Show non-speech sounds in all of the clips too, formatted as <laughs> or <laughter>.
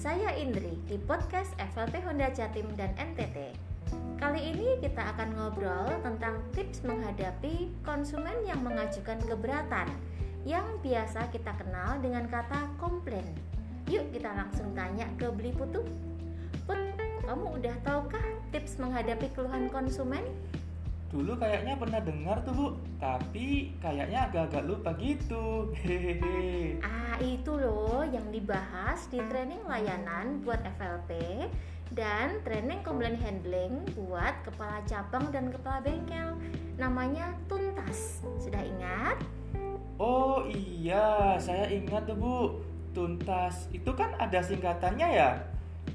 saya Indri di podcast FLP Honda Jatim dan NTT. Kali ini kita akan ngobrol tentang tips menghadapi konsumen yang mengajukan keberatan yang biasa kita kenal dengan kata komplain. Yuk kita langsung tanya ke Beli Putu. Put, kamu udah tahukah tips menghadapi keluhan konsumen? Dulu kayaknya pernah dengar tuh bu, tapi kayaknya agak-agak lupa gitu. <laughs> Hehehe. Ah, itu loh yang dibahas di training layanan buat FLP dan training complaint handling buat kepala cabang dan kepala bengkel. Namanya tuntas. Sudah ingat? Oh iya, saya ingat tuh bu. Tuntas itu kan ada singkatannya ya.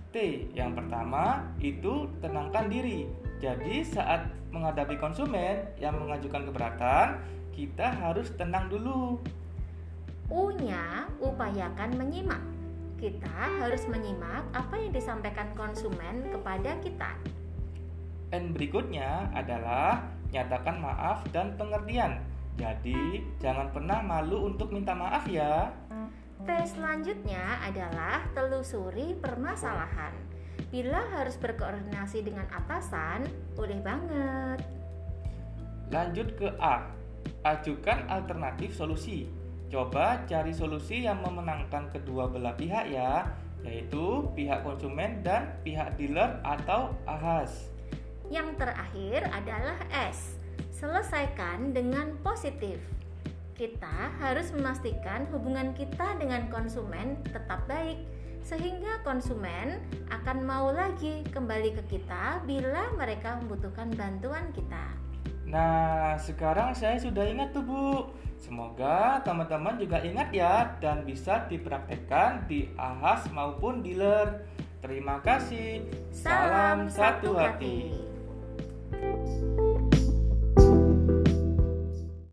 T yang pertama itu tenangkan diri. Jadi saat menghadapi konsumen yang mengajukan keberatan, kita harus tenang dulu. U-nya upayakan menyimak. Kita harus menyimak apa yang disampaikan konsumen kepada kita. N berikutnya adalah nyatakan maaf dan pengertian. Jadi, jangan pernah malu untuk minta maaf ya. T selanjutnya adalah telusuri permasalahan. Bila harus berkoordinasi dengan atasan, boleh banget. Lanjut ke A. Ajukan alternatif solusi. Coba cari solusi yang memenangkan kedua belah pihak ya, yaitu pihak konsumen dan pihak dealer atau ahas. Yang terakhir adalah S. Selesaikan dengan positif. Kita harus memastikan hubungan kita dengan konsumen tetap baik sehingga konsumen akan mau lagi kembali ke kita bila mereka membutuhkan bantuan kita. Nah, sekarang saya sudah ingat tuh, Bu. Semoga teman-teman juga ingat ya dan bisa dipraktekkan di ahas maupun dealer. Terima kasih. Salam satu hati.